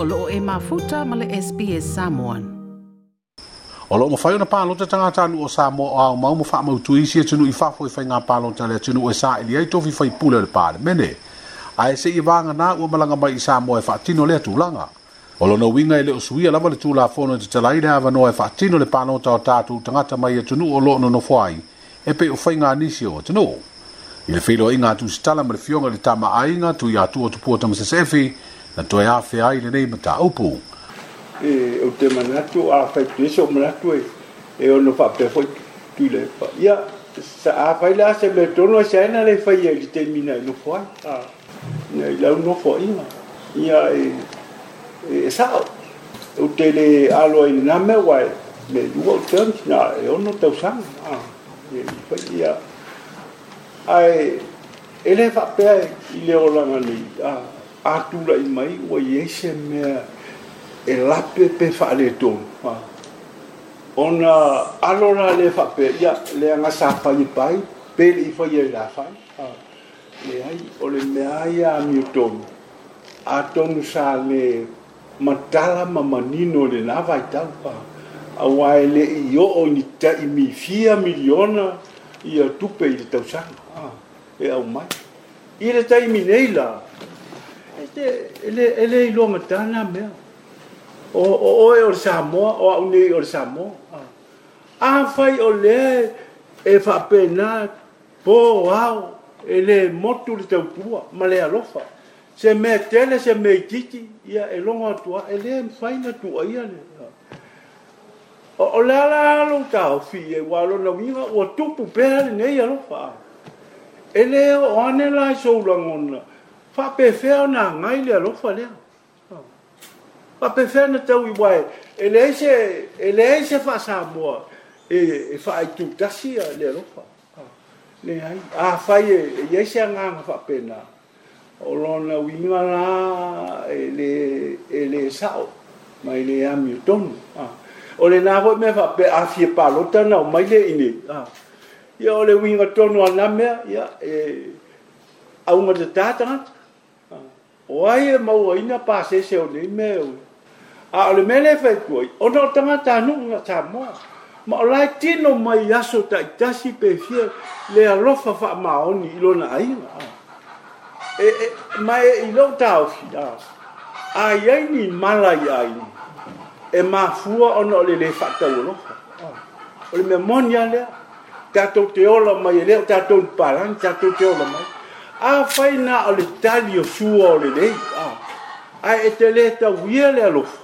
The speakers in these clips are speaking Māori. o loo e mafuta ma le SPS Samoan. O mawhai o na pālota tanga tānu o Samoa o au mau mo wha mautu i sia e tunu i whafo i whai ngā pālota le tunu o e sā ili ai tofi whai pūle le pāle mene. A e se i wānga nā ua malanga mai i Samoa e wha tino le tūlanga. O lo na winga i le o suia lama le tūlā fono i te talai na awa no e wha tino le pālota o tātu tangata mai e tunu o loo no no whai e pe o whai ngā nisi o tunu. I le whilo i ngā tūsitala ma le fionga le tama ainga tu i atu o tupua tamasasefi na toi hawhi ai nenei ma tā upu. E, o te manatu, a whai tu eso manatu e, e o no whape whai tu le pa. Ia, sa a la se me tono e sa ena le whai e li te mina e no whai. Ah. Ia, i lau no whai ma. Ia, e, e, e sa o, te le alo e nga me wai, me lua o tēmis, na e ono no tau sanga. Ah. Ia, i whai, ia. Ai, e le whapea e, i le ah, atula'i mai ua iese mea e lape pe fa'aletonu ona alo la le fa'ape'ia le agasa pai pai pe le'i faia i lafai leai o le mea ai amiotonu atonu sa le matala ma manino lenā vaitau auā e le'i o'o i ni ta'i mifia miliona ia tupe i le tausaga e aumai i le taimi nei la te ele ele i longa tana mea o o o e o Samoa o au nei o Samoa ah. a fai o le e fa pena po wow ele motu le tau pua ma le alofa se me tele se me titi ia e longa tua ele fai na tua ia le o o la la lo tau fi e walo na winga o tupu pēr nei alofa ele o ane la i soulangona fa'apefea ona agai le alofa lea fa'apefea oh. na tau iuae e leai se e leai se fa'asamoa e e fa'aitutasi a le alofa oh. leai afai e iai se agaga fa'apena o lona uiga la e le e lē sa'o mai le amiotonu o ah. lenā hoi mea fa'ape afie palota na o mai le inei ah. ia o le uiga tonu ana mea ia e auga tatā tagata o ai e mau ai na pase se o nei meu. A ole mele fai kua, o na o tangata anu nga tā mō. Ma o lai tino mai aso ta i tasi pe fia le alofa wha maoni ilo na aina. E, e, ma e ilo tā o fi a. A iai ni malai ai ni. E ma fua o na ole le wha tau alofa. Ole me monia lea. Tato te ola mai e leo tato ni parang, tato te ola mai a fai na o le tali o sua o le nei. Ah. A e te le ta wia le alofu.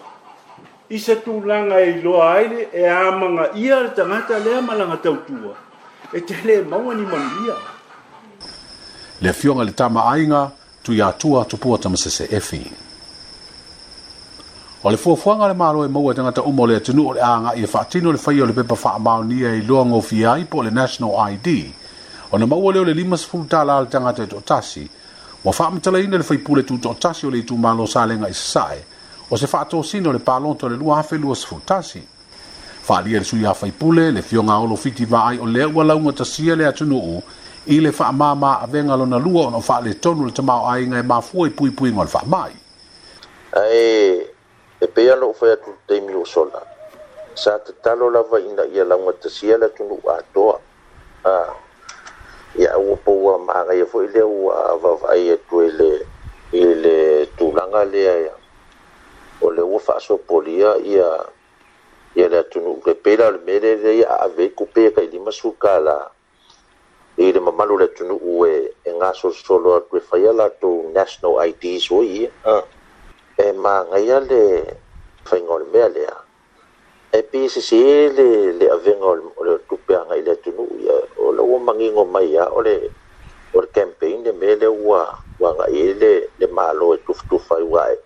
I se tū langa e loa aile e amanga ia le tangata le amalanga tautua. E te le maua ni manu ia. Le fionga le tama ainga tu ia tua tupua tamasese efi. O le fuafuanga le maro e maua e tanga ta umo le atinu o le anga i e whaatino le whai o le pepa wha amau ni e loa ngofi ai po le National ID. National ID. ona maua lea e o le lima sefulu tala le tagata e toʻatasi ua faamatalaina le faipule tutoʻatasi o le itumālo salega i sasaʻe o se faatosina o le palota o le lua afe lua tasi faaalia le suiā faipule le fioga olo vaai o lea ua lauga tasia le atunuu i le faamāmā avega lona lua ona o faaletonu le tamaoaiga e mafua i puipuiga o le faamai ae e pea loo fai atu taimi o sola sa tatalo lava ina ia lauga tasia le atunuu atoa a E e ua magaia foi lea ua vavaai atu e ai le i le tulaga lea ia o le ua faasopolia ia ia le atunuu pei la o le mea lele ia aavei kupe kai lima sukala i le mamalu le atunuu e ah. e gasolosolo atu e faia latou national ids oi ia e magaia le faiga o le mea lea e pe se se le le avenga o le tupeanga i le atunuu ia o le magigo mai a o le o le campaign le mea le ua uagaʻi le le malo e tufutufa ai uae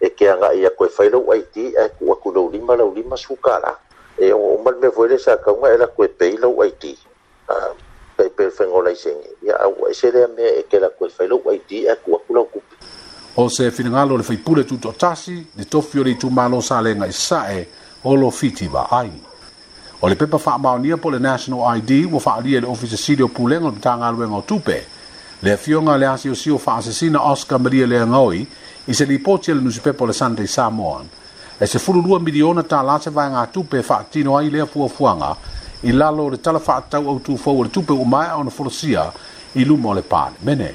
e keagaʻi a koe fai lau aiti ae ku lima laulima lima sukala e o ma le mea foi le sakauga e lakoe pei lau aiti pei pe fegolaisegi ia aua e se lea mea e ke lakoe fai lau aiti ae ku aku laukupi o se finagalo le faipule tutoatasi le tofi o le itumālo salega i saʻe o lo fiti vaai o le pepa faamaonia po le national id ua faaalia i le ofisa sili o pulega o le matagaluega o tupe Le afioga le asiosio faasesina Oscar Maria Leangaoi i se lipoti a le nusipepa o le Sunday Samoan e se fululua miliona tālā se vaegatupe e faatino ai lea fuafuaga i lalo o le talafaatau autufou o le tupe ua mae ona folosia i luma o le palemene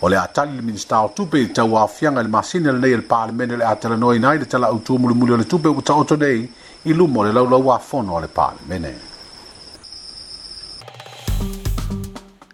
o le a tali le minista o tupe i tauafiaga i le masina lenei e le palemene le a talanoina ai le tala autumulimuli o le tupe ua taoto nei i luma o le laulau afono o le palemene